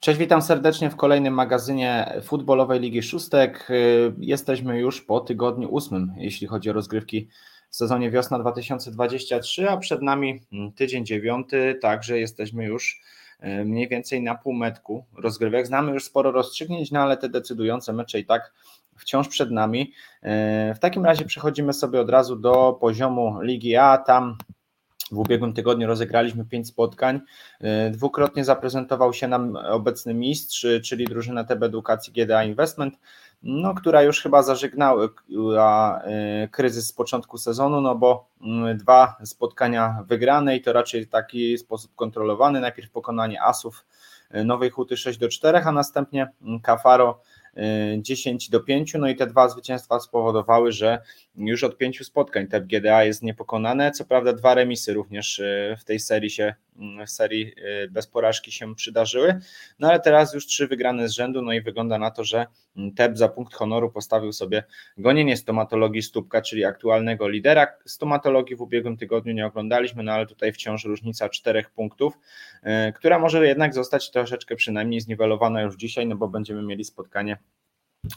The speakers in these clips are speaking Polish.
Cześć, witam serdecznie w kolejnym magazynie futbolowej Ligi Szóstek. Jesteśmy już po tygodniu ósmym, jeśli chodzi o rozgrywki w sezonie wiosna 2023, a przed nami tydzień dziewiąty, także jesteśmy już e, mniej więcej na półmetku rozgrywek. Znamy już sporo rozstrzygnięć, no ale te decydujące mecze i tak wciąż przed nami. E, w takim razie przechodzimy sobie od razu do poziomu Ligi A. Tam w ubiegłym tygodniu rozegraliśmy pięć spotkań. E, dwukrotnie zaprezentował się nam obecny mistrz, czyli drużyna TB Edukacji GDA Investment, no, która już chyba zażegnała e, kryzys z początku sezonu, no bo dwa spotkania wygrane i to raczej w taki sposób kontrolowany. Najpierw pokonanie Asów Nowej Huty 6 do 4, a następnie Kafaro 10 do 5, no i te dwa zwycięstwa spowodowały, że już od pięciu spotkań TEP GDA jest niepokonane, co prawda dwa remisy również e, w tej serii się, serii e, bez porażki się przydarzyły, no ale teraz już trzy wygrane z rzędu, no i wygląda na to, że TEP za punkt honoru postawił sobie gonienie stomatologii Stópka, czyli aktualnego lidera. Stomatologii w ubiegłym tygodniu nie oglądaliśmy, no ale tutaj wciąż różnica czterech punktów, e, która może jednak zostać troszeczkę przynajmniej zniwelowana już dzisiaj, no bo będziemy mieli spotkanie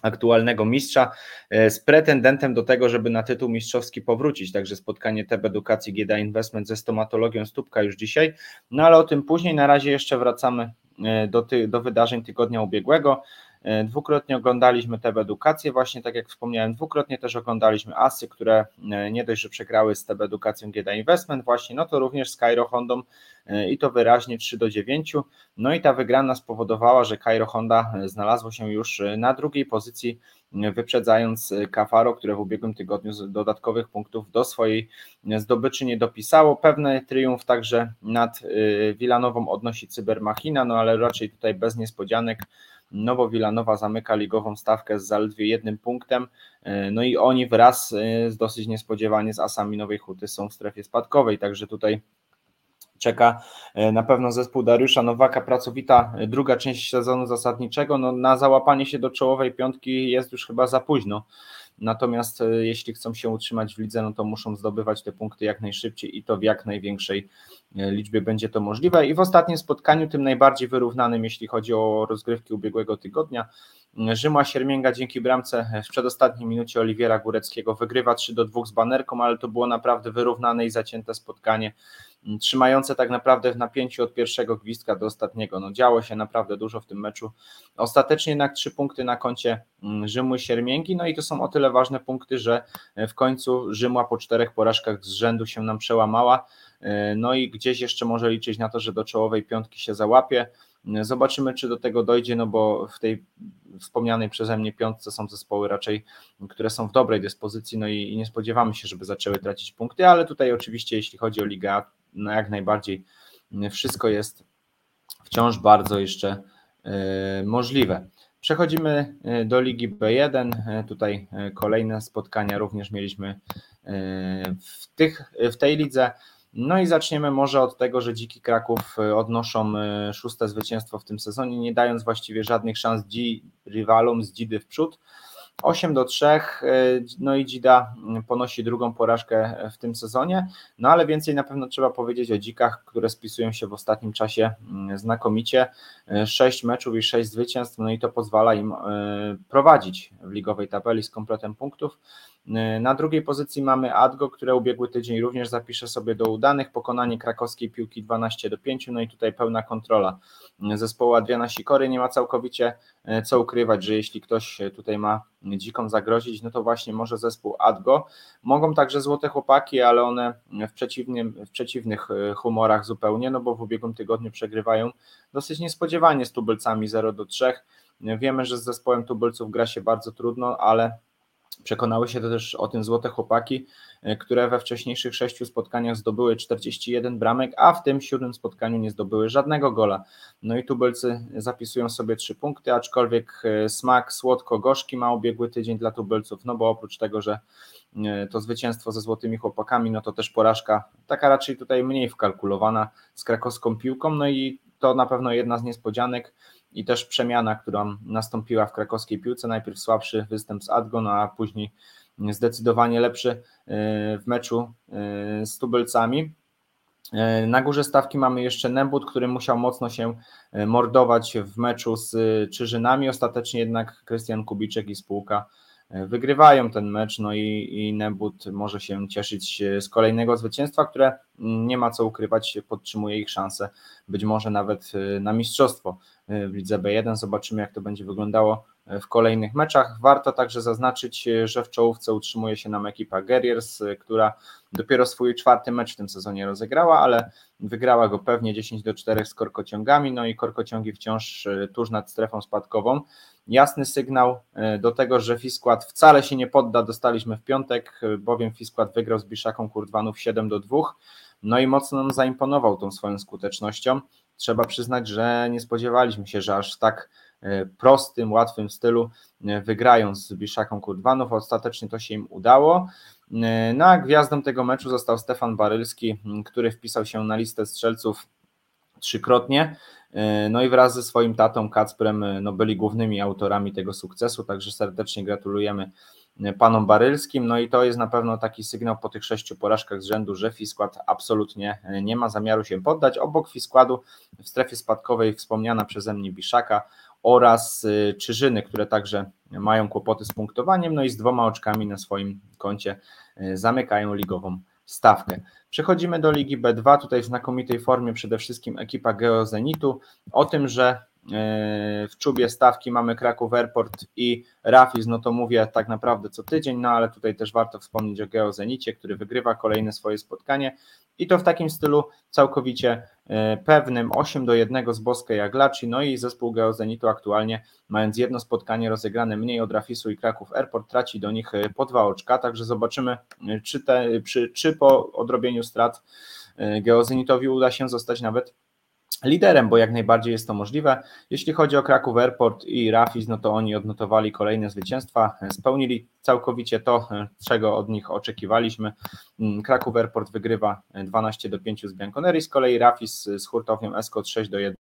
aktualnego mistrza e, z pretendentem do tego, żeby na tytuł mistrzowski powrócić. Także spotkanie TEB Edukacji GDA Investment ze stomatologią Stópka już dzisiaj. No ale o tym później. Na razie jeszcze wracamy e, do, ty, do wydarzeń tygodnia ubiegłego. E, dwukrotnie oglądaliśmy TB Edukację, właśnie tak jak wspomniałem, dwukrotnie też oglądaliśmy Asy, które e, nie dość, że przegrały z TB Edukacją GD Investment, właśnie, no to również z Cairo Hondą e, i to wyraźnie 3 do 9. No i ta wygrana spowodowała, że Cairo Honda znalazło się już na drugiej pozycji, wyprzedzając Cafaro, które w ubiegłym tygodniu z dodatkowych punktów do swojej zdobyczy nie dopisało. Pewny triumf także nad Wilanową odnosi Cybermachina, no ale raczej tutaj bez niespodzianek. Nowo Wilanowa zamyka ligową stawkę z zaledwie jednym punktem, e, no i oni wraz e, z dosyć niespodziewanie z Asami Nowej Huty są w strefie spadkowej, także tutaj czeka e, na pewno zespół Dariusza Nowaka, pracowita druga część sezonu zasadniczego, no na załapanie się do czołowej piątki jest już chyba za późno, Natomiast e, jeśli chcą się utrzymać w lidze, no to muszą zdobywać te punkty jak najszybciej i to w jak największej e, liczbie będzie to możliwe. I w ostatnim spotkaniu, tym najbardziej wyrównanym, jeśli chodzi o rozgrywki ubiegłego tygodnia, Rzymła Siermięga dzięki bramce w przedostatniej minucie Oliwiera Góreckiego wygrywa 3 do 2 z banerką, ale to było naprawdę wyrównane i zacięte spotkanie, trzymające tak naprawdę w napięciu od pierwszego gwizdka do ostatniego. No działo się naprawdę dużo w tym meczu. Ostatecznie jednak trzy punkty na koncie Rzymu Siermięgi, no i to są o tyle ważne punkty, że w końcu Rzymła po czterech porażkach z rzędu się nam przełamała, no i gdzieś jeszcze może liczyć na to, że do czołowej piątki się załapie. Zobaczymy, czy do tego dojdzie, no bo w tej wspomnianej przeze mnie piątce są zespoły raczej, które są w dobrej dyspozycji, no i, nie spodziewamy się, żeby zaczęły tracić punkty, ale tutaj oczywiście, jeśli chodzi o Ligę, no jak najbardziej wszystko jest wciąż bardzo jeszcze możliwe. Przechodzimy y, do Ligi B1. Y, tutaj kolejne spotkania również mieliśmy w, tych, w tej lidze. No i zaczniemy może od tego, że Dziki Kraków e, odnoszą e, szóste zwycięstwo w tym sezonie, nie dając właściwie żadnych szans rywalom z Dzidy w przód. 8 do 3, e, no i Dzida ponosi drugą porażkę w tym sezonie, no ale więcej na pewno trzeba powiedzieć o Dzikach, które spisują się w ostatnim czasie znakomicie. 6 meczów i 6 zwycięstw, no i to pozwala im prowadzić w ligowej tabeli z kompletem punktów. E, na drugiej pozycji mamy Adgo, które ubiegły tydzień również zapisze sobie do udanych. Pokonanie krakowskiej piłki 12 do 5, no i tutaj pełna kontrola zespołu Adriana Sikory. Nie ma całkowicie e, co ukrywać, że jeśli ktoś tutaj ma dziką zagrozić, no to właśnie może zespół Adgo. Mogą także złote chłopaki, ale one w, przeciwnym, w przeciwnych e, humorach zupełnie, no bo w ubiegłym tygodniu przegrywają dosyć niespodziewanie z tubylcami 0 do 3. Wiemy, że z zespołem tubylców gra się bardzo trudno, ale Przekonały się też o tym złote chłopaki, e, które we wcześniejszych sześciu spotkaniach zdobyły 41 bramek, a w tym siódmym spotkaniu nie zdobyły żadnego gola. No i tubelcy zapisują sobie trzy punkty, aczkolwiek e, smak słodko-gorzki ma ubiegły tydzień dla tubelców, no bo oprócz tego, że e, to zwycięstwo ze złotymi chłopakami, no to też porażka, taka raczej tutaj mniej wkalkulowana z krakowską piłką, no i to na pewno jedna z niespodzianek i też przemiana, która nastąpiła w krakowskiej piłce. Najpierw słabszy występ z Adgon, a później zdecydowanie lepszy e, w meczu e, z Tubelcami. Na górze stawki mamy jeszcze Nembut, który musiał mocno się mordować w meczu z Czyżynami. Ostatecznie jednak Krystian Kubiczek i spółka wygrywają ten mecz, no i, i Nebut może się cieszyć z kolejnego zwycięstwa, które nie ma co ukrywać, podtrzymuje ich szansę, być może nawet na mistrzostwo w lidze B1. Zobaczymy, jak to będzie wyglądało w kolejnych meczach. Warto także zaznaczyć, że w czołówce utrzymuje się nam ekipa Guerriers, która dopiero swój czwarty mecz w tym sezonie rozegrała, ale wygrała go pewnie 10 do 4 z korkociągami, no i korkociągi wciąż tuż nad strefą spadkową. Jasny sygnał e, do tego, że Fiskład wcale się nie podda, dostaliśmy w piątek, e, bowiem Fiskład wygrał z Biszaką Kurdwanów 7 do 2, no i mocno nam zaimponował tą swoją skutecznością. Trzeba przyznać, że nie spodziewaliśmy się, że aż tak e, prostym, łatwym stylu wygrają z Biszaką Kurdwanów. Ostatecznie to się im udało. No a gwiazdą tego meczu został Stefan Barylski, który wpisał się na listę strzelców trzykrotnie. No i wraz ze swoim tatą Kacprem no byli głównymi autorami tego sukcesu, także serdecznie gratulujemy panom Barylskim. No i to jest na pewno taki sygnał po tych sześciu porażkach z rzędu, że Fiskład absolutnie nie ma zamiaru się poddać. Obok Fiskładu w strefie spadkowej wspomniana przeze mnie Biszaka oraz y, Czyżyny, które także mają kłopoty z punktowaniem, no i z dwoma oczkami na swoim koncie y, zamykają ligową stawkę. Przechodzimy do Ligi B2, tutaj w znakomitej formie przede wszystkim ekipa Geozenitu. O tym, że e, w czubie stawki mamy Kraków Airport i Rafis, no to mówię tak naprawdę co tydzień, no ale tutaj też warto wspomnieć o Geozenicie, który wygrywa kolejne swoje spotkanie. I to w takim stylu całkowicie e, pewnym. 8 do 1 z Boskiej Jaglaci, no i zespół Geozenitu aktualnie mając jedno spotkanie rozegrane mniej od Rafisu i Kraków Airport traci do nich e, po dwa oczka, także zobaczymy e, czy, te, czy, czy po odrobieniu strat Geozenitowi uda się zostać nawet liderem, bo jak najbardziej jest to możliwe. Jeśli chodzi o Kraków Airport i Rafis, no to oni odnotowali kolejne zwycięstwa, spełnili całkowicie to, czego od nich oczekiwaliśmy. Kraków Airport wygrywa 12 do 5 z Bianconeri, z kolei Rafis z hurtownią Escot 6 do 1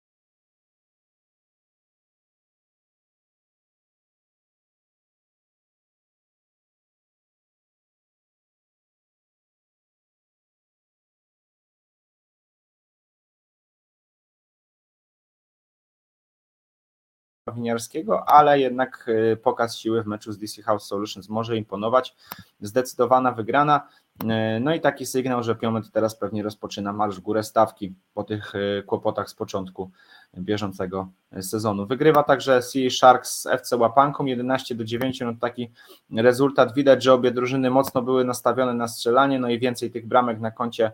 winiarskiego, ale jednak y, pokaz siły w meczu z DC House Solutions może imponować. Zdecydowana wygrana. Y, no i taki sygnał, że Piomet teraz pewnie rozpoczyna marsz w górę stawki po tych y, kłopotach z początku bieżącego sezonu. Wygrywa także Sea Sharks z FC Łapanką 11 do 9. No taki rezultat. Widać, że obie drużyny mocno były nastawione na strzelanie, no i więcej tych bramek na koncie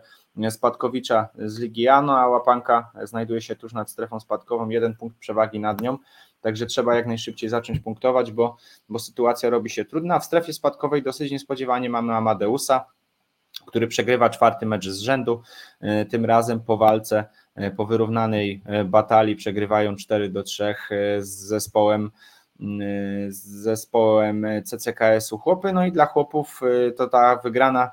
Spadkowicza z Ligi A, no a Łapanka znajduje się tuż nad strefą spadkową, jeden punkt przewagi nad nią. Także trzeba jak najszybciej zacząć punktować, bo, bo sytuacja robi się trudna. W strefie spadkowej dosyć niespodziewanie mamy Amadeusa, który przegrywa czwarty mecz z rzędu. E, tym razem po walce, e, po wyrównanej e, batalii przegrywają 4 do 3 z zespołem z zespołem CCKS-u chłopy. No i dla chłopów to ta wygrana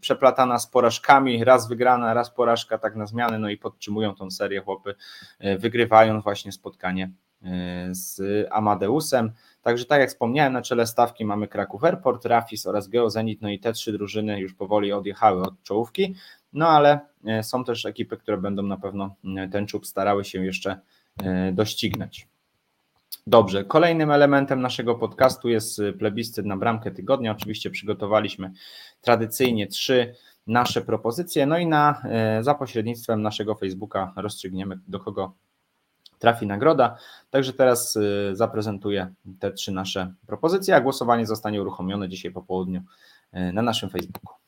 przeplatana z porażkami, raz wygrana, raz porażka, tak na zmianę, no i podtrzymują tą serię chłopy, wygrywają właśnie spotkanie z Amadeusem. Także tak jak wspomniałem, na czele stawki mamy Kraków Airport, Rafis oraz Geozenit, no i te trzy drużyny już powoli odjechały od czołówki, no ale e, są też ekipy, które będą na pewno e, ten czub starały się jeszcze e, doścignąć. Dobrze, kolejnym elementem naszego podcastu jest plebiscyt na bramkę tygodnia. Oczywiście przygotowaliśmy tradycyjnie trzy nasze propozycje, no i na, za pośrednictwem naszego Facebooka rozstrzygniemy, do kogo trafi nagroda. Także teraz y, zaprezentuję te trzy nasze propozycje, a głosowanie zostanie uruchomione dzisiaj po południu y, na naszym Facebooku.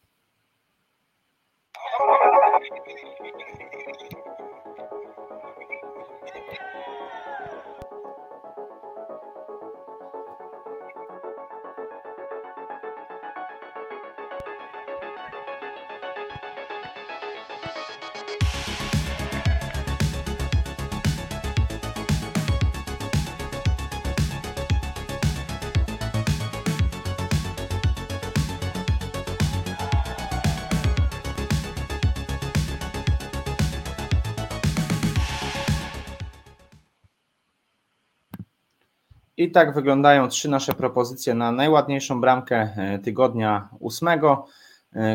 I tak wyglądają trzy nasze propozycje na najładniejszą bramkę e, tygodnia ósmego.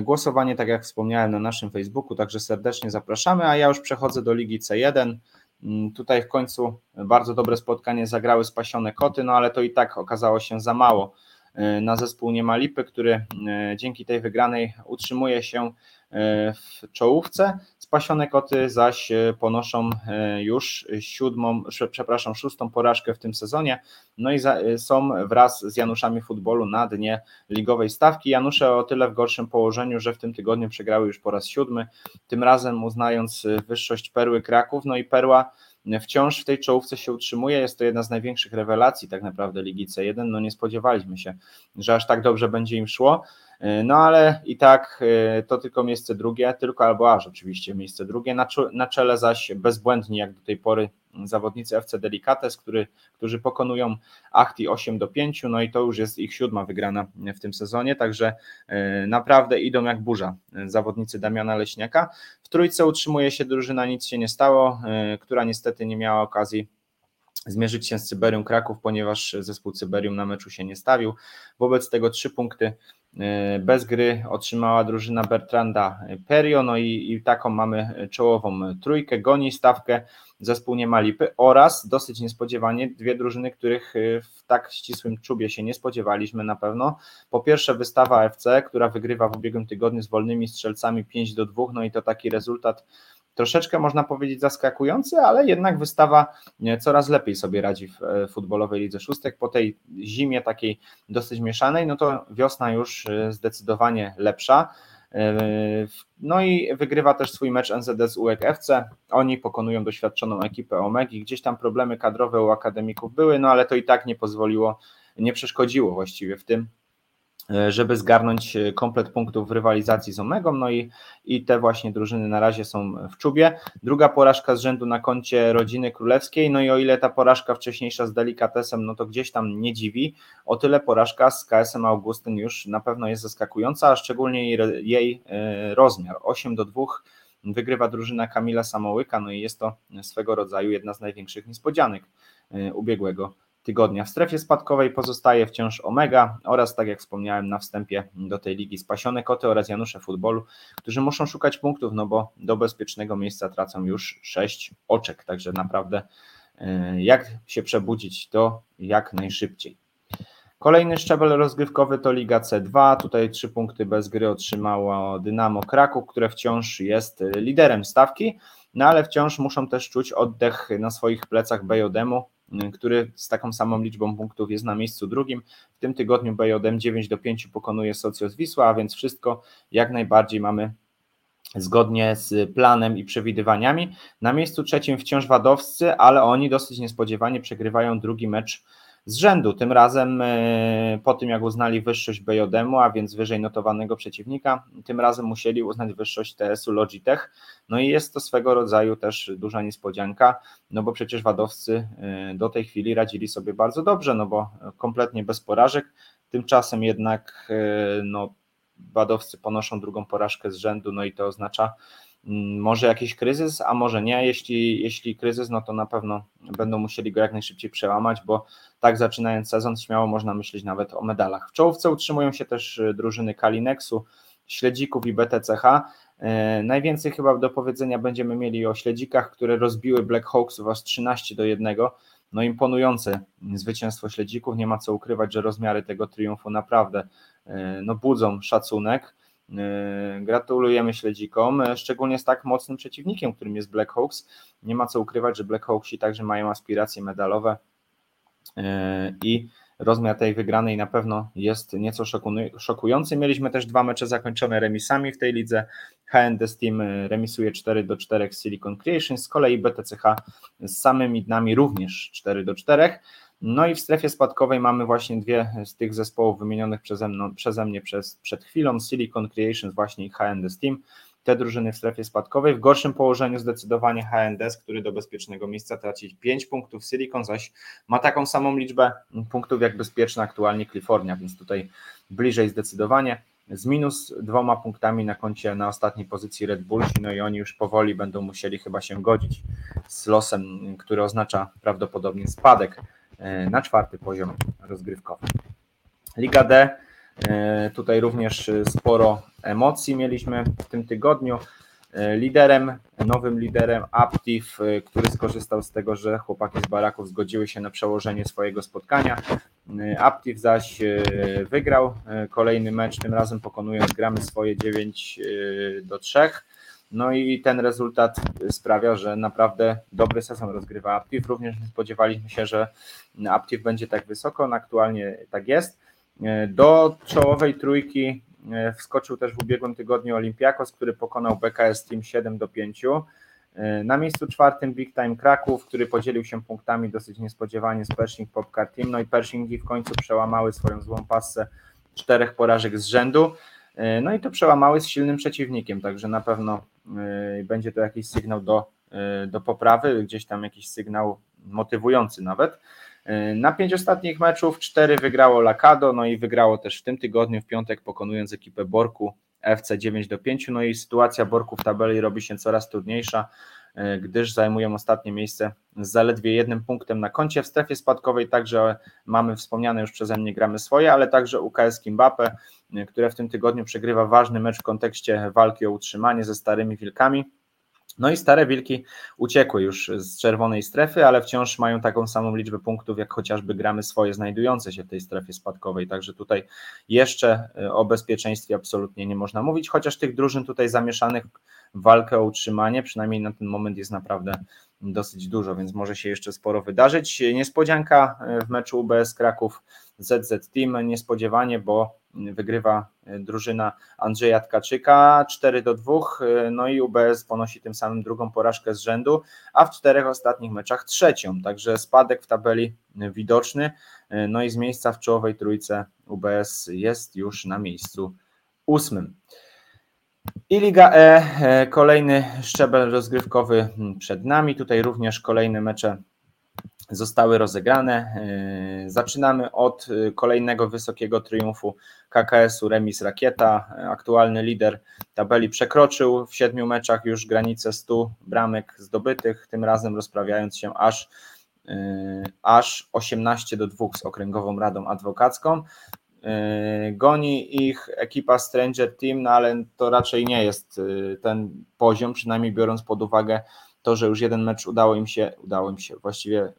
Głosowanie, tak jak wspomniałem, na naszym Facebooku, także serdecznie zapraszamy, a ja już przechodzę do Ligi C1. Mm, tutaj w końcu bardzo dobre spotkanie zagrały spasione koty, no ale to i tak okazało się za mało E, na zespół Nie ma lipy, który e, dzięki tej wygranej utrzymuje się e, w czołówce. Spasione koty zaś ponoszą już siódmą, przepraszam, szóstą porażkę w tym sezonie. No i są wraz z Januszami Futbolu na dnie ligowej stawki. Janusze o tyle w gorszym położeniu, że w tym tygodniu przegrały już po raz siódmy, tym razem uznając wyższość Perły Kraków. No i Perła wciąż w tej czołówce się utrzymuje. Jest to jedna z największych rewelacji tak naprawdę Ligi C1. No nie spodziewaliśmy się, że aż tak dobrze będzie im szło. No ale i tak e, to tylko miejsce drugie, tylko albo aż oczywiście miejsce drugie. Na czele zaś bezbłędni jak do tej pory zawodnicy FC Delicates, który, którzy pokonują Achti 8 do 5, no i to już jest ich siódma wygrana w tym sezonie, także e, naprawdę idą jak burza zawodnicy Damiana Leśniaka. W trójce utrzymuje się drużyna, nic się nie stało, e, która niestety nie miała okazji zmierzyć się z Cyberium Kraków, ponieważ zespół Cyberium na meczu się nie stawił. Wobec tego trzy punkty e, bez gry otrzymała drużyna Bertranda Perio, no i, i taką mamy czołową trójkę, goni stawkę zespół nie ma lipy oraz dosyć niespodziewanie dwie drużyny, których e, w tak ścisłym czubie się nie spodziewaliśmy na pewno. Po pierwsze wystawa FC, która wygrywa w ubiegłym tygodniu z wolnymi strzelcami 5 do 2, no i to taki rezultat troszeczkę można powiedzieć zaskakujący, ale jednak wystawa coraz lepiej sobie radzi w e, futbolowej lidze szóstek. Po tej zimie takiej dosyć mieszanej, no to wiosna już e, zdecydowanie lepsza. E, no i wygrywa też swój mecz NZS UEK FC. Oni pokonują doświadczoną ekipę Omegi. Gdzieś tam problemy kadrowe u akademików były, no ale to i tak nie pozwoliło, nie przeszkodziło właściwie w tym, E, żeby zgarnąć e, komplet punktów w rywalizacji z Omegą, no i, i te właśnie drużyny na razie są w czubie. Druga porażka z rzędu na koncie rodziny królewskiej, no i o ile ta porażka wcześniejsza z Delikatesem, no to gdzieś tam nie dziwi, o tyle porażka z KSM Augustyn już na pewno jest zaskakująca, a szczególnie jej, jej e, rozmiar, 8 do 2 wygrywa drużyna Kamila Samołyka, no i jest to swego rodzaju jedna z największych niespodzianek ubiegłego tygodnia. W strefie spadkowej pozostaje wciąż Omega oraz, tak jak wspomniałem na wstępie do tej ligi, Spasione Koty oraz Janusze Futbolu, którzy muszą szukać punktów, no bo do bezpiecznego miejsca tracą już 6 oczek, także naprawdę e, jak się przebudzić, to jak najszybciej. Kolejny szczebel rozgrywkowy to Liga C2. Tutaj trzy punkty bez gry otrzymało Dynamo Kraków, które wciąż jest liderem stawki, no ale wciąż muszą też czuć oddech na swoich plecach Bejodemu, który z taką samą liczbą punktów jest na miejscu drugim. W tym tygodniu BJM 9 do 5 pokonuje Socios Wisła, a więc wszystko jak najbardziej mamy zgodnie z planem i przewidywaniami. Na miejscu trzecim wciąż wadowscy, ale oni dosyć niespodziewanie przegrywają drugi mecz z rzędu. Tym razem e, po tym jak uznali wyższość BJM-u, a więc wyżej notowanego przeciwnika, tym razem musieli uznać wyższość TS-u Logitech. No i jest to swego rodzaju też duża niespodzianka, no bo przecież wadowcy e, do tej chwili radzili sobie bardzo dobrze, no bo kompletnie bez porażek. Tymczasem jednak e, no, wadowcy ponoszą drugą porażkę z rzędu, no i to oznacza, może jakiś kryzys, a może nie. Jeśli, jeśli kryzys, no to na pewno będą musieli go jak najszybciej przełamać, bo tak zaczynając sezon śmiało można myśleć nawet o medalach. W czołówce utrzymują się też y, drużyny Kalinexu, Śledzików i BTCH. E, najwięcej chyba do powiedzenia będziemy mieli o Śledzikach, które rozbiły Black Hawks was 13 do 1. No imponujące zwycięstwo Śledzików, nie ma co ukrywać, że rozmiary tego triumfu naprawdę e, no, budzą szacunek. E, gratulujemy śledzikom, e, szczególnie z tak mocnym przeciwnikiem, którym jest Black Hawks. Nie ma co ukrywać, że Black Hawksi także mają aspiracje medalowe e, i rozmiar tej wygranej na pewno jest nieco szokujący. Mieliśmy też dwa mecze zakończone remisami w tej lidze. HND Steam remisuje 4 do 4 z Silicon Creation, z kolei BTCH z samymi dnami również 4 do 4. No i w strefie spadkowej mamy właśnie dwie z tych zespołów wymienionych przeze, mną, przeze mnie przez, przed chwilą, Silicon Creations właśnie i HND Steam. Te drużyny w strefie spadkowej. W gorszym położeniu zdecydowanie HNDS, który do bezpiecznego miejsca traci 5 punktów, Silicon zaś ma taką samą liczbę punktów jak bezpieczna aktualnie Kalifornia, więc tutaj bliżej zdecydowanie. Z minus dwoma punktami na koncie na ostatniej pozycji Red Bull, no i oni już powoli będą musieli chyba się godzić z losem, który oznacza prawdopodobnie spadek na czwarty poziom rozgrywkowy. Liga D Tutaj również sporo emocji mieliśmy w tym tygodniu. Liderem, nowym liderem Aptiv, który skorzystał z tego, że chłopaki z baraków zgodziły się na przełożenie swojego spotkania. Aptiv zaś wygrał kolejny mecz, tym razem pokonując gramy swoje 9 do 3. No i ten rezultat sprawia, że naprawdę dobry sezon rozgrywa Aptiv. Również nie spodziewaliśmy się, że Aptiv będzie tak wysoko, no aktualnie tak jest. Do czołowej trójki e, wskoczył też w ubiegłym tygodniu Olimpiakos, który pokonał BKS Team 7 do 5. E, na miejscu czwartym Big Time Kraków, który podzielił się punktami dosyć niespodziewanie z Pershing Popcar Team. No i Pershingi w końcu przełamały swoją złą passę czterech porażek z rzędu. E, no i to przełamały z silnym przeciwnikiem, także na pewno e, będzie to jakiś sygnał do, e, do poprawy, gdzieś tam jakiś sygnał motywujący nawet. Na pięć ostatnich meczów cztery wygrało Lakado, no i wygrało też w tym tygodniu, w piątek pokonując ekipę Borku FC 9 do 5. No i sytuacja Borku w tabeli robi się coraz trudniejsza. E, gdyż zajmują ostatnie miejsce z zaledwie jednym punktem na koncie. W strefie spadkowej także mamy wspomniane już przeze mnie gramy swoje, ale także UKS Kimbape, e, które w tym tygodniu przegrywa ważny mecz w kontekście walki o utrzymanie ze starymi wilkami. No i stare wilki uciekły już z czerwonej strefy, ale wciąż mają taką samą liczbę punktów, jak chociażby gramy swoje znajdujące się w tej strefie spadkowej. Także tutaj jeszcze e, o bezpieczeństwie absolutnie nie można mówić, chociaż tych drużyn tutaj zamieszanych w walkę o utrzymanie, przynajmniej na ten moment jest naprawdę dosyć dużo, więc może się jeszcze sporo wydarzyć. Niespodzianka e, w meczu UBS Kraków ZZ Team, niespodziewanie, bo wygrywa e, drużyna Andrzeja Tkaczyka 4 do 2, e, no i UBS ponosi tym samym drugą porażkę z rzędu, a w czterech ostatnich meczach trzecią, także spadek w tabeli widoczny, no i z miejsca w czołowej trójce UBS jest już na miejscu ósmym. I Liga E, kolejny szczebel rozgrywkowy przed nami. Tutaj również kolejne mecze zostały rozegrane. E, zaczynamy od kolejnego wysokiego triumfu KKS-u Remis Rakieta. Aktualny lider tabeli przekroczył w siedmiu meczach już granicę 100 bramek zdobytych, tym razem rozprawiając się aż e, aż 18 do 2 z Okręgową Radą Adwokacką. E, goni ich ekipa Stranger Team, no ale to raczej nie jest e, ten poziom, przynajmniej biorąc pod uwagę to, że już jeden mecz udało im się, udało im się, właściwie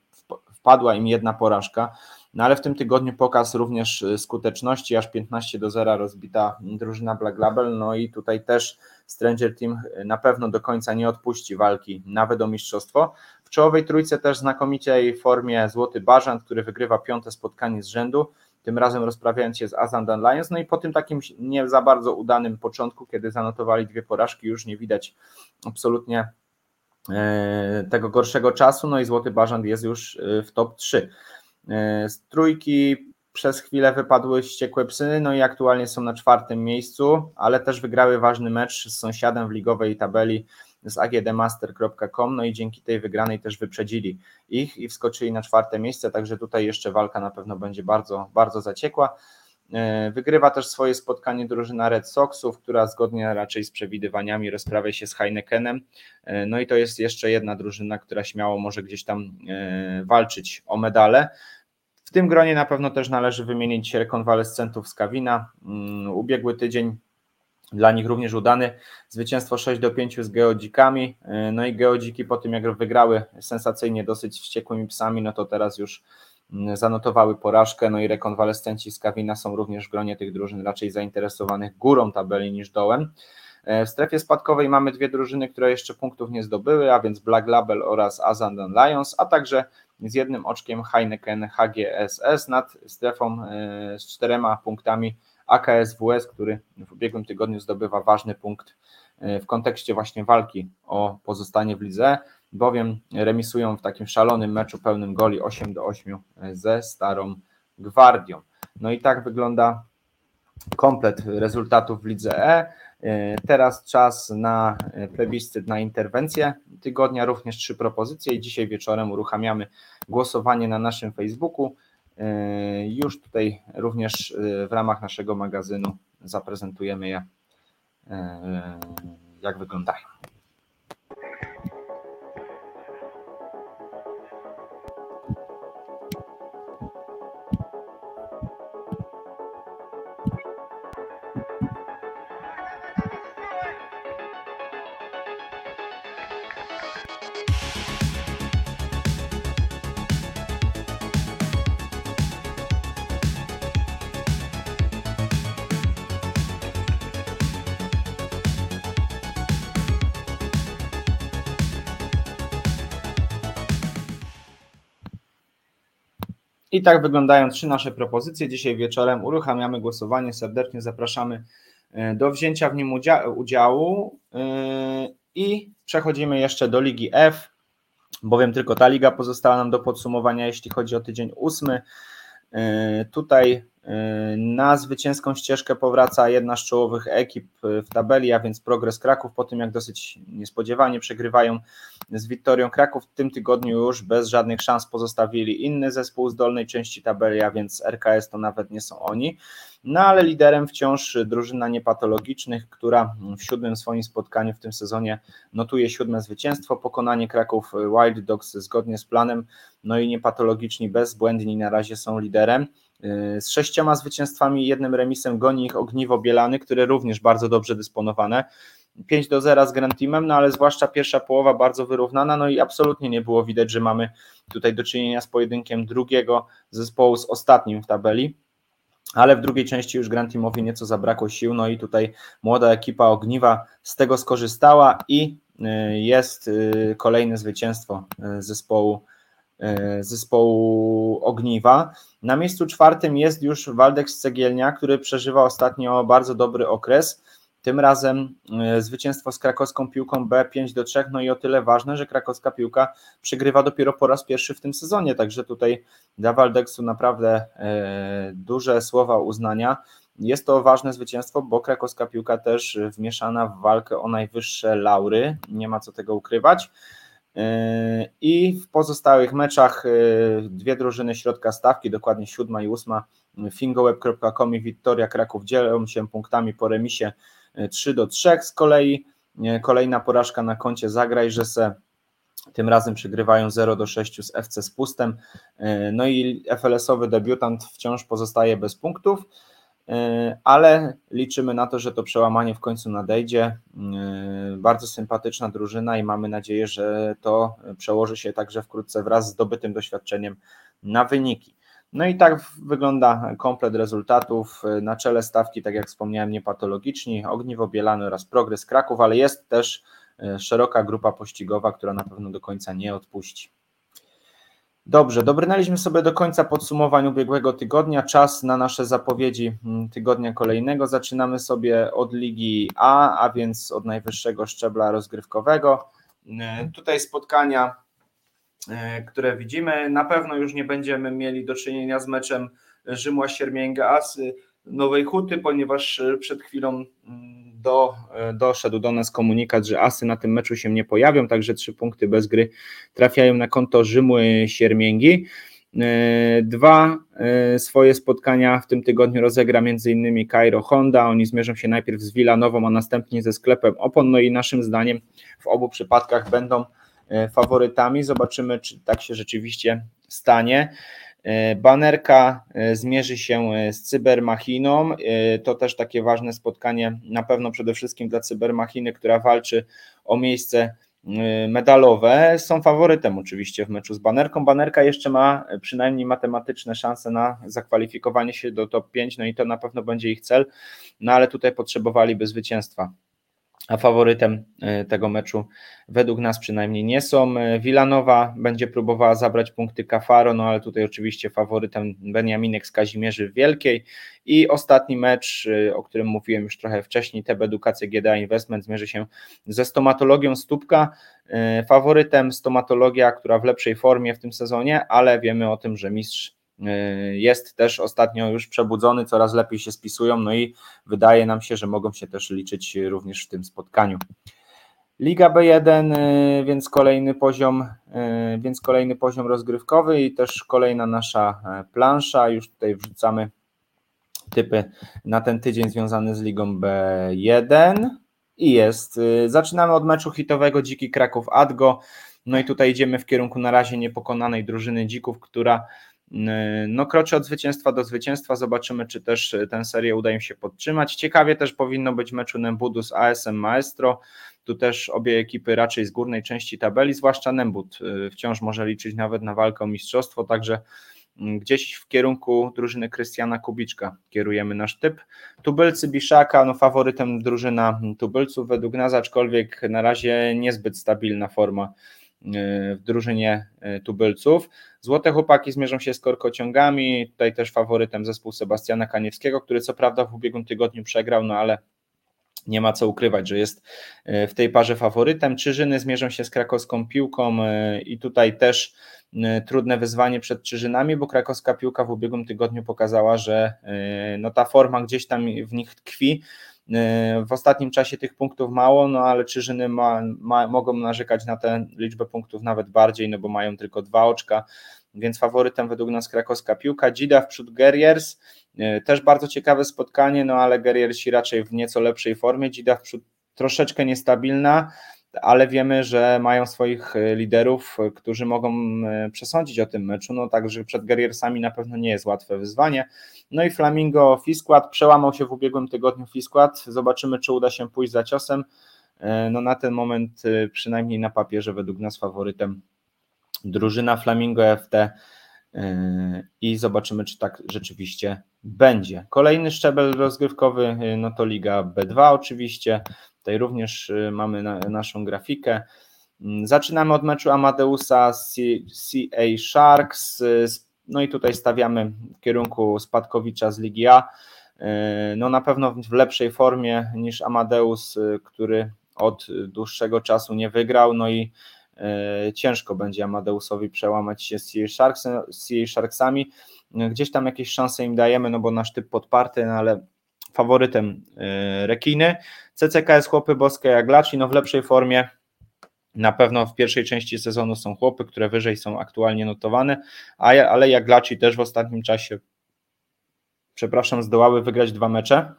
wpadła im jedna porażka, no ale w tym tygodniu pokaz również e, skuteczności, aż 15 do 0 rozbita drużyna Black Label, no i tutaj też Stranger Team na pewno do końca nie odpuści walki nawet o mistrzostwo. W czołowej trójce też znakomitej formie Złoty Bażant, który wygrywa piąte spotkanie z rzędu, tym razem rozprawiając się z Azandan Lions. No i po tym takim nie za bardzo udanym początku, kiedy zanotowali dwie porażki, już nie widać absolutnie tego gorszego czasu. No i Złoty Bażant jest już e, w top 3. E, z trójki przez chwilę wypadły ściekłe psy, no i aktualnie są na czwartym miejscu, ale też wygrały ważny mecz z sąsiadem w ligowej tabeli z agdmaster.com, no i dzięki tej wygranej też wyprzedzili ich i wskoczyli na czwarte miejsce, także tutaj jeszcze walka na pewno będzie bardzo, bardzo zaciekła. E, wygrywa też swoje spotkanie drużyna Red Soxów, która zgodnie raczej z przewidywaniami rozprawia się z Heinekenem. E, no i to jest jeszcze jedna drużyna, która śmiało może gdzieś tam e, walczyć o medale. W tym gronie na pewno też należy wymienić rekonwalescentów z Kawina. Mm, ubiegły tydzień dla nich również udany. Zwycięstwo 6 do 5 z geodzikami. No i geodziki po tym, jak wygrały sensacyjnie dosyć wściekłymi psami, no to teraz już zanotowały porażkę. No i rekonwalescenci z Kawina są również w gronie tych drużyn raczej zainteresowanych górą tabeli niż dołem. E, w strefie spadkowej mamy dwie drużyny, które jeszcze punktów nie zdobyły, a więc Black Label oraz Azandan Lions, a także z jednym oczkiem Heineken HGSS nad strefą e, z czterema punktami AKSWS, który w ubiegłym tygodniu zdobywa ważny punkt e, w kontekście właśnie walki o pozostanie w lidze, bowiem remisują w takim szalonym meczu pełnym goli 8 do 8 e, ze Starą Gwardią. No i tak wygląda komplet rezultatów w lidze E. e teraz czas na plebiscyt, na interwencję tygodnia, również trzy propozycje i dzisiaj wieczorem uruchamiamy głosowanie na naszym Facebooku. E, już tutaj również e, w ramach naszego magazynu zaprezentujemy je, jak wyglądają. I tak wyglądają trzy nasze propozycje. Dzisiaj wieczorem uruchamiamy głosowanie. Serdecznie zapraszamy e, do wzięcia w nim udziału. E, I przechodzimy jeszcze do Ligi F, bowiem tylko ta liga pozostała nam do podsumowania, jeśli chodzi o tydzień ósmy. E, tutaj na zwycięską ścieżkę powraca jedna z czołowych ekip w tabeli, a więc Progres Kraków, po tym jak dosyć niespodziewanie przegrywają z Wiktorią Kraków w tym tygodniu już bez żadnych szans pozostawili inny zespół z dolnej części tabeli, a więc RKS to nawet nie są oni. No ale liderem wciąż drużyna niepatologicznych, która w siódmym swoim spotkaniu w tym sezonie notuje siódme zwycięstwo, pokonanie Kraków Wild Dogs zgodnie z planem, no i niepatologiczni bezbłędni na razie są liderem. Z sześcioma zwycięstwami i jednym remisem goni ich Ogniwo Bielany, które również bardzo dobrze dysponowane. 5 do 0 z Grand Teamem, no ale zwłaszcza pierwsza połowa bardzo wyrównana, no i absolutnie nie było widać, że mamy tutaj do czynienia z pojedynkiem drugiego zespołu z ostatnim w tabeli. Ale w drugiej części już Grand Teamowi nieco zabrakło sił, no i tutaj młoda ekipa Ogniwa z tego skorzystała i y, jest y, kolejne zwycięstwo y, zespołu zespołu Ogniwa. Na miejscu czwartym jest już Waldex Cegielnia, który przeżywa ostatnio bardzo dobry okres. Tym razem e, zwycięstwo z krakowską piłką B 5 do 3, no i o tyle ważne, że krakowska piłka przegrywa dopiero po raz pierwszy w tym sezonie, także tutaj dla Waldeksu naprawdę e, duże słowa uznania. Jest to ważne zwycięstwo, bo krakowska piłka też wmieszana w walkę o najwyższe laury, nie ma co tego ukrywać. E, I w pozostałych meczach dwie drużyny środka stawki, dokładnie siódma i ósma, fingoweb.com i Wiktoria Kraków dzielą się punktami po remisie 3 do 3 z kolei. Kolejna porażka na koncie Zagraj, że se tym razem przegrywają 0 do 6 z FC Spustem. No i FLS-owy debiutant wciąż pozostaje bez punktów, ale liczymy na to, że to przełamanie w końcu nadejdzie. Bardzo sympatyczna drużyna i mamy nadzieję, że to przełoży się także wkrótce wraz z zdobytym doświadczeniem na wyniki. No i tak wygląda komplet rezultatów. Na czele stawki, tak jak wspomniałem, niepatologiczni, Ogniwo Bielany oraz Progres Kraków, ale jest też e, szeroka grupa pościgowa, która na pewno do końca nie odpuści. Dobrze, dobrnęliśmy sobie do końca podsumowań ubiegłego tygodnia. Czas na nasze zapowiedzi mm, tygodnia kolejnego. Zaczynamy sobie od Ligi A, a więc od najwyższego szczebla rozgrywkowego. E, tutaj spotkania E, które widzimy. Na pewno już nie będziemy mieli do czynienia z meczem Rzymła Siermięga Asy Nowej Huty, ponieważ przed chwilą mm, do, e, doszedł do nas komunikat, że Asy na tym meczu się nie pojawią, także trzy punkty bez gry trafiają na konto Rzymły Siermięgi. Dwa swoje spotkania w tym tygodniu rozegra m.in. Cairo Honda. Oni zmierzą się najpierw z Villanową, a następnie ze sklepem Opon. No i naszym zdaniem w obu przypadkach będą E, faworytami. Zobaczymy, czy tak się rzeczywiście stanie. E, banerka e, zmierzy się z Cybermachiną. To też takie ważne spotkanie, na pewno przede wszystkim dla Cybermachiny, która walczy o miejsce medalowe. Są faworytem oczywiście w meczu z Banerką. Banerka jeszcze ma przynajmniej matematyczne szanse na zakwalifikowanie się do top 5, no i to na pewno będzie ich cel, no ale tutaj potrzebowaliby zwycięstwa a faworytem e, tego meczu według nas przynajmniej nie są. Wilanowa e, będzie próbowała zabrać punkty Kafaro, no ale tutaj oczywiście faworytem Beniaminek z Kazimierzy Wielkiej i ostatni mecz, e, o którym mówiłem już trochę wcześniej, TB Edukacja GDA Investment zmierzy się ze stomatologią Stópka. Faworytem stomatologia, która w lepszej formie w tym sezonie, ale wiemy o tym, że mistrz jest też ostatnio już przebudzony, coraz lepiej się spisują, no i wydaje nam się, że mogą się też liczyć również w tym spotkaniu. Liga B1, y, więc kolejny poziom, y, więc kolejny poziom rozgrywkowy i też kolejna nasza e, plansza. Już tutaj wrzucamy typy na ten tydzień związany z Ligą B1 i jest. Zaczynamy od meczu hitowego Dziki Kraków Adgo. No i tutaj idziemy w kierunku na razie niepokonanej drużyny Dzików, która no, kroczy od zwycięstwa do zwycięstwa. Zobaczymy, czy też tę serię uda im się podtrzymać. Ciekawie też powinno być meczu Nembudu z ASM Maestro. Tu też obie ekipy raczej z górnej części tabeli, zwłaszcza Nembud y, wciąż może liczyć nawet na walkę o mistrzostwo, także mm, gdzieś w kierunku drużyny Krystiana Kubiczka kierujemy nasz typ. Tubylcy Biszaka, no faworytem drużyna tubylców według nas, aczkolwiek na razie niezbyt stabilna forma w drużynie tubylców. Złote chłopaki zmierzą się z korkociągami, tutaj też faworytem zespół Sebastiana Kaniewskiego, który co prawda w ubiegłym tygodniu przegrał, no ale nie ma co ukrywać, że jest w tej parze faworytem. Czyżyny zmierzą się z krakowską piłką i tutaj też trudne wyzwanie przed Czyżynami, bo krakowska piłka w ubiegłym tygodniu pokazała, że no ta forma gdzieś tam w nich tkwi. W ostatnim czasie tych punktów mało, no ale Czyżyny ma, ma, mogą narzekać na tę liczbę punktów nawet bardziej, no bo mają tylko dwa oczka, więc faworytem według nas krakowska piłka. Dzida wprzód Guerriers, też bardzo ciekawe spotkanie, no ale Guerriersi raczej w nieco lepszej formie, Dzida wprzód troszeczkę niestabilna, ale wiemy, że mają swoich liderów, którzy mogą przesądzić o tym meczu, no także przed Guerriersami na pewno nie jest łatwe wyzwanie. No i Flamingo Fiskład przełamał się w ubiegłym tygodniu Fiskład, zobaczymy czy uda się pójść za ciosem, no na ten moment przynajmniej na papierze według nas faworytem drużyna Flamingo FT i zobaczymy, czy tak rzeczywiście będzie. Kolejny szczebel rozgrywkowy, no to Liga B2 oczywiście, tutaj również mamy na, naszą grafikę. Zaczynamy od meczu Amadeusa CA Sharks, no i tutaj stawiamy w kierunku Spadkowicza z Ligi A, no na pewno w lepszej formie niż Amadeus, który od dłuższego czasu nie wygrał, no i ciężko będzie Amadeusowi przełamać się z CA Sharksami. Gdzieś tam jakieś szanse im dajemy, no bo nasz typ podparty, no ale faworytem e, rekiny. CCKS Chłopy Boskie jak Laczi, no w lepszej formie. Na pewno w pierwszej części sezonu są chłopy, które wyżej są aktualnie notowane, ale jak Laczi też w ostatnim czasie, przepraszam, zdołały wygrać dwa mecze.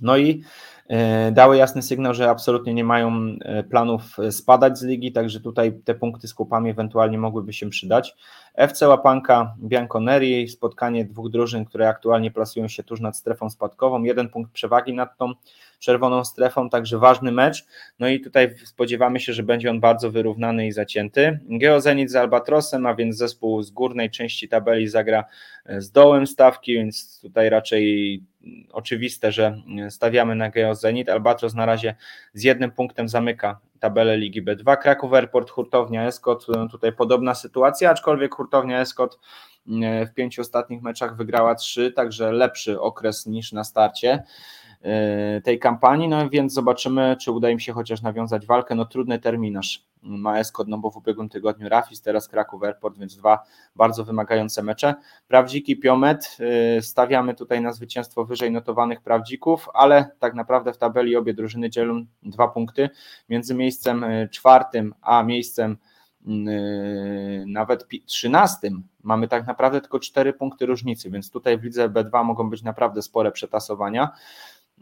No i E, dały jasny sygnał, że absolutnie nie mają e, planów spadać z ligi, także tutaj te punkty z kupami ewentualnie mogłyby się przydać. FC Łapanka Bianconeri, spotkanie dwóch drużyn, które aktualnie plasują się tuż nad strefą spadkową, jeden punkt przewagi nad tą czerwoną strefą, także ważny mecz. No i tutaj spodziewamy się, że będzie on bardzo wyrównany i zacięty. Geozenit z Albatrosem, a więc zespół z górnej części tabeli zagra z dołem stawki, więc tutaj raczej oczywiste, że stawiamy na Geozenit. Albatros na razie z jednym punktem zamyka tabelę Ligi B2. Kraków Airport, Hurtownia Eskot, tutaj podobna sytuacja, aczkolwiek Hurtownia Eskot w pięciu ostatnich meczach wygrała trzy, także lepszy okres niż na starcie. E, tej kampanii, no więc zobaczymy, czy uda im się chociaż nawiązać walkę, no trudny terminarz ma Eskod, no bo w ubiegłym tygodniu Rafis, teraz Kraków Airport, więc dwa bardzo wymagające mecze. Prawdziki Piomet, e, stawiamy tutaj na zwycięstwo wyżej notowanych prawdzików, ale tak naprawdę w tabeli obie drużyny dzielą dwa punkty między miejscem e, czwartym a miejscem nawet trzynastym mamy tak naprawdę tylko cztery punkty różnicy, więc tutaj w lidze B2 mogą być naprawdę spore przetasowania.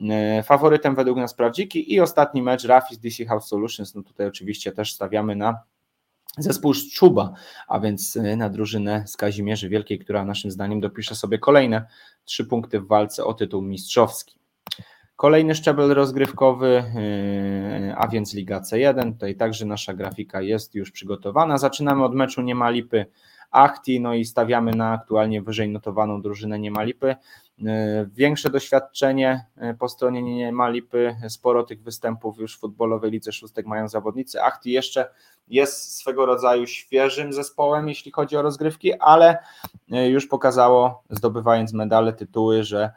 E, faworytem według nas prawdziki i ostatni mecz Rafis DC House Solutions, no tutaj oczywiście też stawiamy na zespół Szczuba, a więc e, na drużynę z Kazimierzy Wielkiej, która naszym zdaniem dopisze sobie kolejne trzy punkty w walce o tytuł mistrzowski. Kolejny szczebel rozgrywkowy, e, a więc Liga C1. Tutaj także nasza grafika jest już przygotowana. Zaczynamy od meczu Niemalipy Achti, no i stawiamy na aktualnie wyżej notowaną drużynę Niemalipy. E, większe doświadczenie e, po stronie nie ma lipy, sporo tych występów już w futbolowej lidze szóstek mają zawodnicy. Achti jeszcze jest swego rodzaju świeżym zespołem, jeśli chodzi o rozgrywki, ale e, już pokazało, zdobywając medale, tytuły, że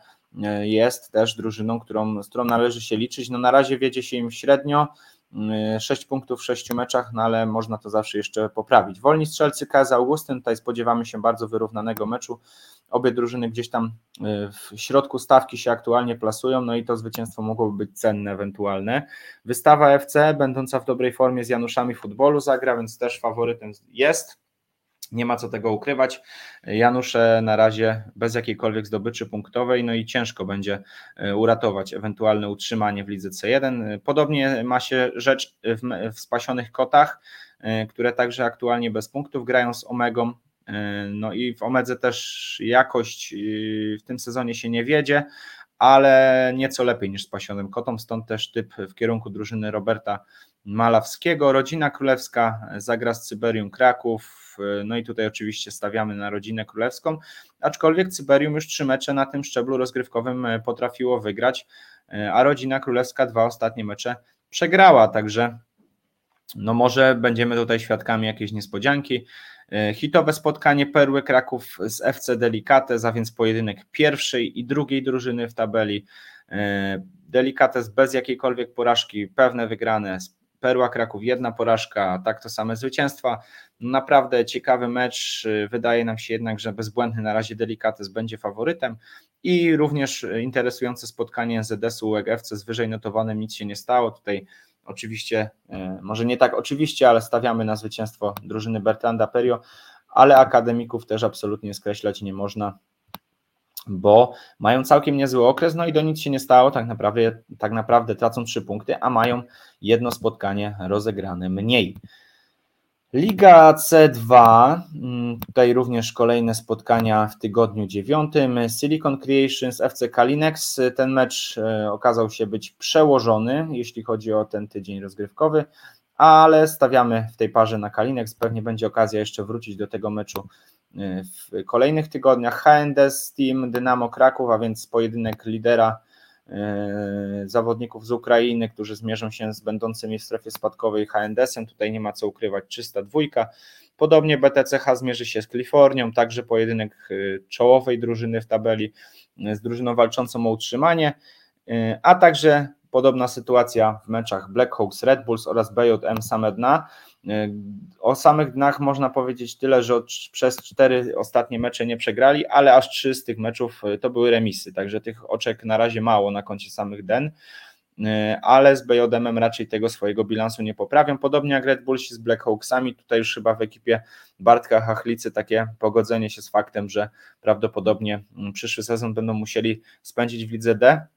jest też drużyną, którą, z którą należy się liczyć. No na razie wiedzie się im średnio, 6 punktów w 6 meczach, no ale można to zawsze jeszcze poprawić. Wolni strzelcy KS Augustyn, tutaj spodziewamy się bardzo wyrównanego meczu. Obie drużyny gdzieś tam y, w środku stawki się aktualnie plasują, no i to zwycięstwo mogłoby być cenne ewentualne. Wystawa FC, będąca w dobrej formie z Januszami futbolu, zagra, więc też faworytem jest. Nie ma co tego ukrywać. Janusze na razie bez jakiejkolwiek zdobyczy punktowej, no i ciężko będzie y, uratować ewentualne utrzymanie w lidze C1. Podobnie ma się rzecz w, w spasionych kotach, y, które także aktualnie bez punktów grają z Omegą E, no i w Omedze też jakość w tym sezonie się nie wiedzie, ale nieco lepiej niż z pasionym kotom, stąd też typ w kierunku drużyny Roberta Malawskiego. Rodzina Królewska zagra z Cyberium Kraków, e, no i tutaj oczywiście stawiamy na rodzinę królewską, aczkolwiek Cyberium już trzy mecze na tym szczeblu rozgrywkowym e, potrafiło wygrać, a rodzina królewska dwa ostatnie mecze przegrała, także no może będziemy tutaj świadkami jakiejś niespodzianki. E, hitowe spotkanie Perły Kraków z FC Delicates, a więc pojedynek pierwszej i drugiej drużyny w tabeli. E, Delicates bez jakiejkolwiek porażki, pewne wygrane. Perła Kraków jedna porażka, tak to same zwycięstwa. Naprawdę ciekawy mecz. Wydaje nam się jednak, że bezbłędny na razie Delicates będzie faworytem i również interesujące spotkanie ZS-u UEGFC z wyżej notowanym nic się nie stało. Tutaj Oczywiście, e, może nie tak oczywiście, ale stawiamy na zwycięstwo drużyny Bertranda Perio, ale akademików też absolutnie skreślać nie można, bo mają całkiem niezły okres, no i do nic się nie stało, tak naprawdę, tak naprawdę tracą trzy punkty, a mają jedno spotkanie rozegrane mniej. Liga C2, mm, tutaj również kolejne spotkania w tygodniu dziewiątym. Silicon Creations FC Kalinex. Ten mecz e, okazał się być przełożony, jeśli chodzi o ten tydzień rozgrywkowy, ale stawiamy w tej parze na Kalinex. Pewnie będzie okazja jeszcze wrócić do tego meczu e, w kolejnych tygodniach. HND Team Dynamo Kraków, a więc pojedynek lidera E, zawodników z Ukrainy, którzy zmierzą się z będącymi w strefie spadkowej HNDS-em. Tutaj nie ma co ukrywać, czysta dwójka. Podobnie BTCH zmierzy się z Kalifornią, także pojedynek e, czołowej drużyny w tabeli z drużyną walczącą o utrzymanie, a także podobna sytuacja w meczach Blackhawks Red Bulls oraz BJM Same Dna. O samych dnach można powiedzieć tyle, że przez cztery ostatnie mecze nie przegrali, ale aż trzy z tych meczów e, to były remisy, także tych oczek na razie mało na koncie samych den, e, ale z BJM raczej tego swojego bilansu nie poprawią, podobnie jak Red Bullsi z Blackhawksami, tutaj już chyba w ekipie Bartka Hachlicy takie pogodzenie się z faktem, że prawdopodobnie mm, przyszły sezon będą musieli spędzić w lidze D,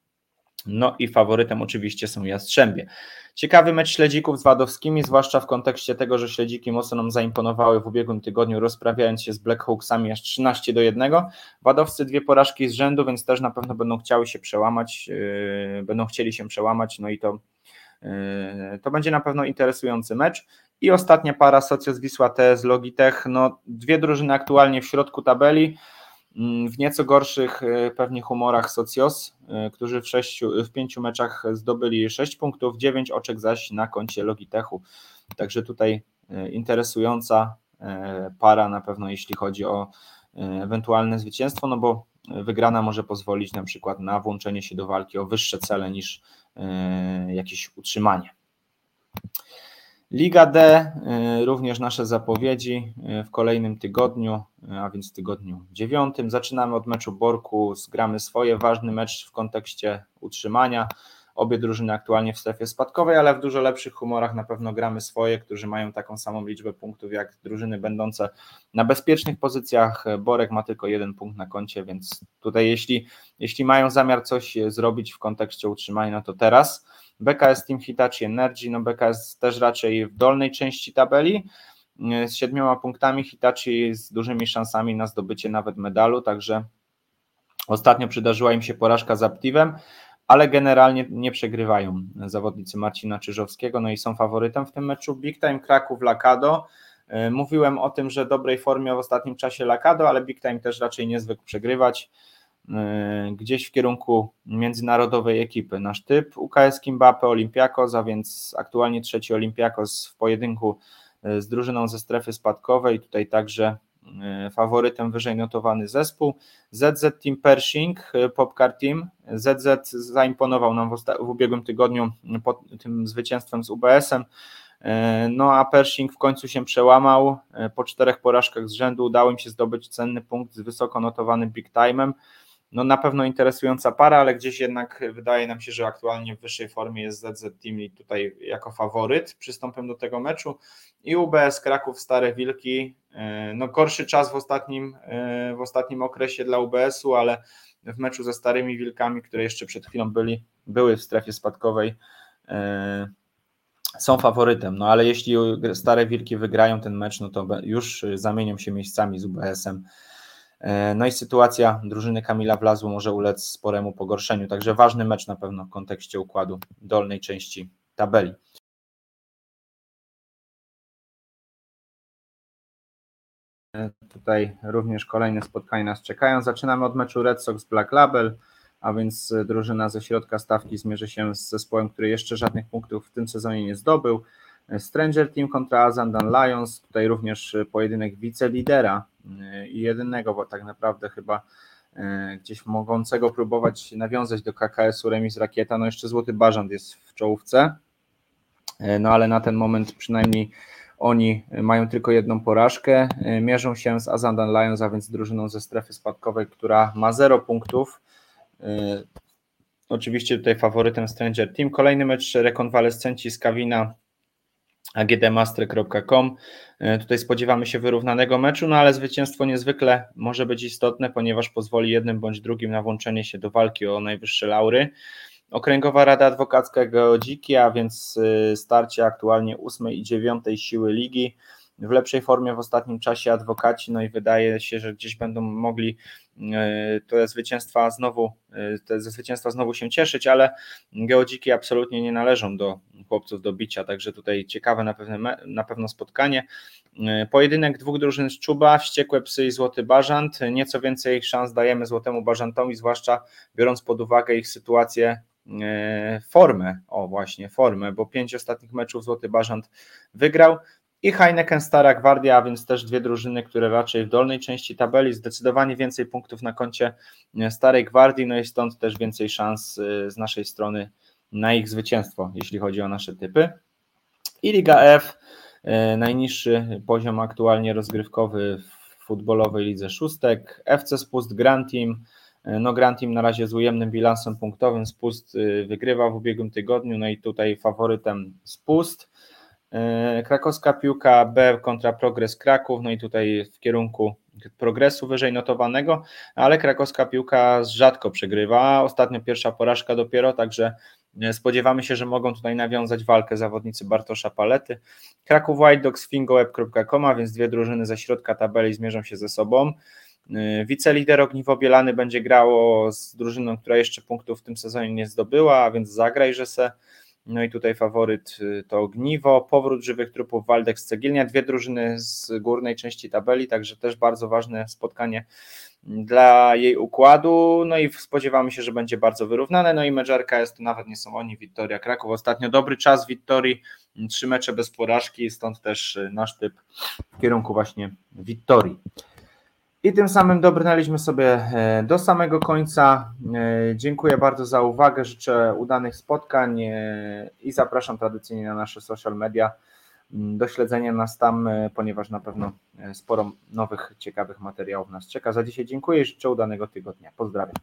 no i faworytem oczywiście są Jastrzębie. Ciekawy mecz śledzików z Wadowskimi, zwłaszcza w kontekście tego, że śledziki mocno nam zaimponowały w ubiegłym tygodniu, rozprawiając się z Black Hawksami aż 13 do 1. Wadowcy dwie porażki z rzędu, więc też na pewno będą chciały się przełamać, yy, będą chcieli się przełamać, no i to, yy, to będzie na pewno interesujący mecz. I ostatnia para Socios Wisła TS Logitech, no dwie drużyny aktualnie w środku tabeli, w nieco gorszych e, pewnie humorach Socios, e, którzy w, sześciu, w pięciu meczach zdobyli 6 punktów, 9 oczek zaś na koncie Logitechu. Także tutaj e, interesująca para na pewno, jeśli chodzi o ewentualne zwycięstwo, no bo wygrana może pozwolić na przykład na włączenie się do walki o wyższe cele niż jakieś utrzymanie. Liga D, y, również nasze zapowiedzi y, w kolejnym tygodniu, y, a więc tygodniu dziewiątym. Zaczynamy od meczu Borku, zgramy swoje, ważny mecz w kontekście utrzymania. Obie drużyny aktualnie w strefie spadkowej, ale w dużo lepszych humorach na pewno gramy swoje, którzy mają taką samą liczbę punktów jak drużyny będące na bezpiecznych pozycjach. Borek ma tylko jeden punkt na koncie, więc tutaj jeśli, jeśli mają zamiar coś zrobić w kontekście utrzymania, no to teraz. BKS Team Hitachi Energy, no BKS też raczej w dolnej części tabeli z siedmioma punktami, Hitachi z dużymi szansami na zdobycie nawet medalu, także ostatnio przydarzyła im się porażka z Aptivem, ale generalnie nie przegrywają zawodnicy Marcina Czyżowskiego, no i są faworytem w tym meczu. Big Time Kraków Lakado. Mówiłem o tym, że dobrej formie w ostatnim czasie Lakado, ale Big Time też raczej nie zwykł przegrywać. E, gdzieś w kierunku międzynarodowej ekipy. Nasz typ UKS Kimbape Olympiakos, a więc aktualnie trzeci Olympiakos w pojedynku e, z drużyną ze strefy spadkowej. Tutaj także e, faworytem wyżej notowany zespół. ZZ Team Pershing, Popcar Team. ZZ zaimponował nam w, ubiegłym tygodniu po tym zwycięstwem z UBS-em. No a Pershing w końcu się przełamał. Po czterech porażkach z rzędu udało im się zdobyć cenny punkt z wysoko notowanym big time'em no na pewno interesująca para, ale gdzieś jednak wydaje nam się, że aktualnie w wyższej formie jest ZZ Team tutaj jako faworyt przystąpią do tego meczu. I UBS Kraków Stare Wilki, e, no gorszy czas w ostatnim, e, w ostatnim okresie dla UBS-u, ale w meczu ze Starymi Wilkami, które jeszcze przed chwilą byli, były w strefie spadkowej, e, są faworytem, no ale jeśli Stare Wilki wygrają ten mecz, no to już zamienią się miejscami z UBS-em no i sytuacja drużyny Kamila Wlazło może ulec sporemu pogorszeniu, także ważny mecz na pewno w kontekście układu dolnej części tabeli. E, tutaj również kolejne spotkania nas czekają. Zaczynamy od meczu Red Sox Black Label, a więc drużyna ze środka stawki zmierzy się z zespołem, który jeszcze żadnych punktów w tym sezonie nie zdobył. Stranger Team kontra Azandan Lions, tutaj również pojedynek wicelidera i jedynego, bo tak naprawdę chyba gdzieś mogącego próbować nawiązać do KKS-u remis Rakieta, no jeszcze Złoty Bażant jest w czołówce, no ale na ten moment przynajmniej oni mają tylko jedną porażkę, mierzą się z Azandan Lions, a więc drużyną ze strefy spadkowej, która ma 0 punktów, Oczywiście tutaj faworytem Stranger Team. Kolejny mecz rekonwalescenci z Kawina agdmaster.com. E, tutaj spodziewamy się wyrównanego meczu, no ale zwycięstwo niezwykle może być istotne, ponieważ pozwoli jednym bądź drugim na włączenie się do walki o najwyższe laury. Okręgowa Rada Adwokacka Geodziki, a więc e, starcie aktualnie 8 i 9 siły ligi w lepszej formie w ostatnim czasie adwokaci, no i wydaje się, że gdzieś będą mogli e, te zwycięstwa znowu, e, te zwycięstwa znowu się cieszyć, ale geodziki absolutnie nie należą do chłopców do bicia, także tutaj ciekawe na, pewne, na pewno spotkanie. E, pojedynek dwóch drużyn z Czuba, Wściekłe Psy i Złoty Bażant. Nieco więcej szans dajemy Złotemu Bażantowi, zwłaszcza biorąc pod uwagę ich sytuację formę, o właśnie formę, bo pięć ostatnich meczów Złoty Bażant wygrał, i Heineken Stara Gwardia, a więc też dwie drużyny, które raczej w dolnej części tabeli, zdecydowanie więcej punktów na koncie e, Starej Gwardii, no i stąd też więcej szans e, z naszej strony na ich zwycięstwo, jeśli chodzi o nasze typy. I Liga F, e, najniższy poziom aktualnie rozgrywkowy w futbolowej lidze szóstek, FC Spust Grand Team, no Grand Team na razie z ujemnym bilansem punktowym, Spust wygrywa w ubiegłym tygodniu, no i tutaj faworytem Spust, krakowska piłka B kontra Progres Kraków, no i tutaj w kierunku progresu wyżej notowanego, ale krakowska piłka rzadko przegrywa. Ostatnio pierwsza porażka dopiero, także e, spodziewamy się, że mogą tutaj nawiązać walkę zawodnicy Bartosza Palety. Kraków White Dogs fingoweb.com, a więc dwie drużyny ze środka tabeli zmierzą się ze sobą. E, wicelider Ogniwo Bielany będzie grało z drużyną, która jeszcze punktów w tym sezonie nie zdobyła, a więc zagraj, że se no i tutaj faworyt y, to Ogniwo, powrót żywych trupów Waldex Cegielnia, dwie drużyny z górnej części tabeli, także też bardzo ważne spotkanie dla jej układu, no i spodziewamy się, że będzie bardzo wyrównane, no i mecz RKS to nawet nie są oni, Wiktoria Kraków, ostatnio dobry czas Wiktorii, trzy mecze bez porażki, stąd też y, nasz typ w kierunku właśnie Wiktorii. I tym samym dobrnęliśmy sobie e, do samego końca. E, dziękuję bardzo za uwagę, życzę udanych spotkań e, i zapraszam tradycyjnie na nasze social media mm, do śledzenia nas tam, ponieważ na pewno sporo nowych, ciekawych materiałów nas czeka. Za dzisiaj dziękuję i życzę udanego tygodnia. Pozdrawiam.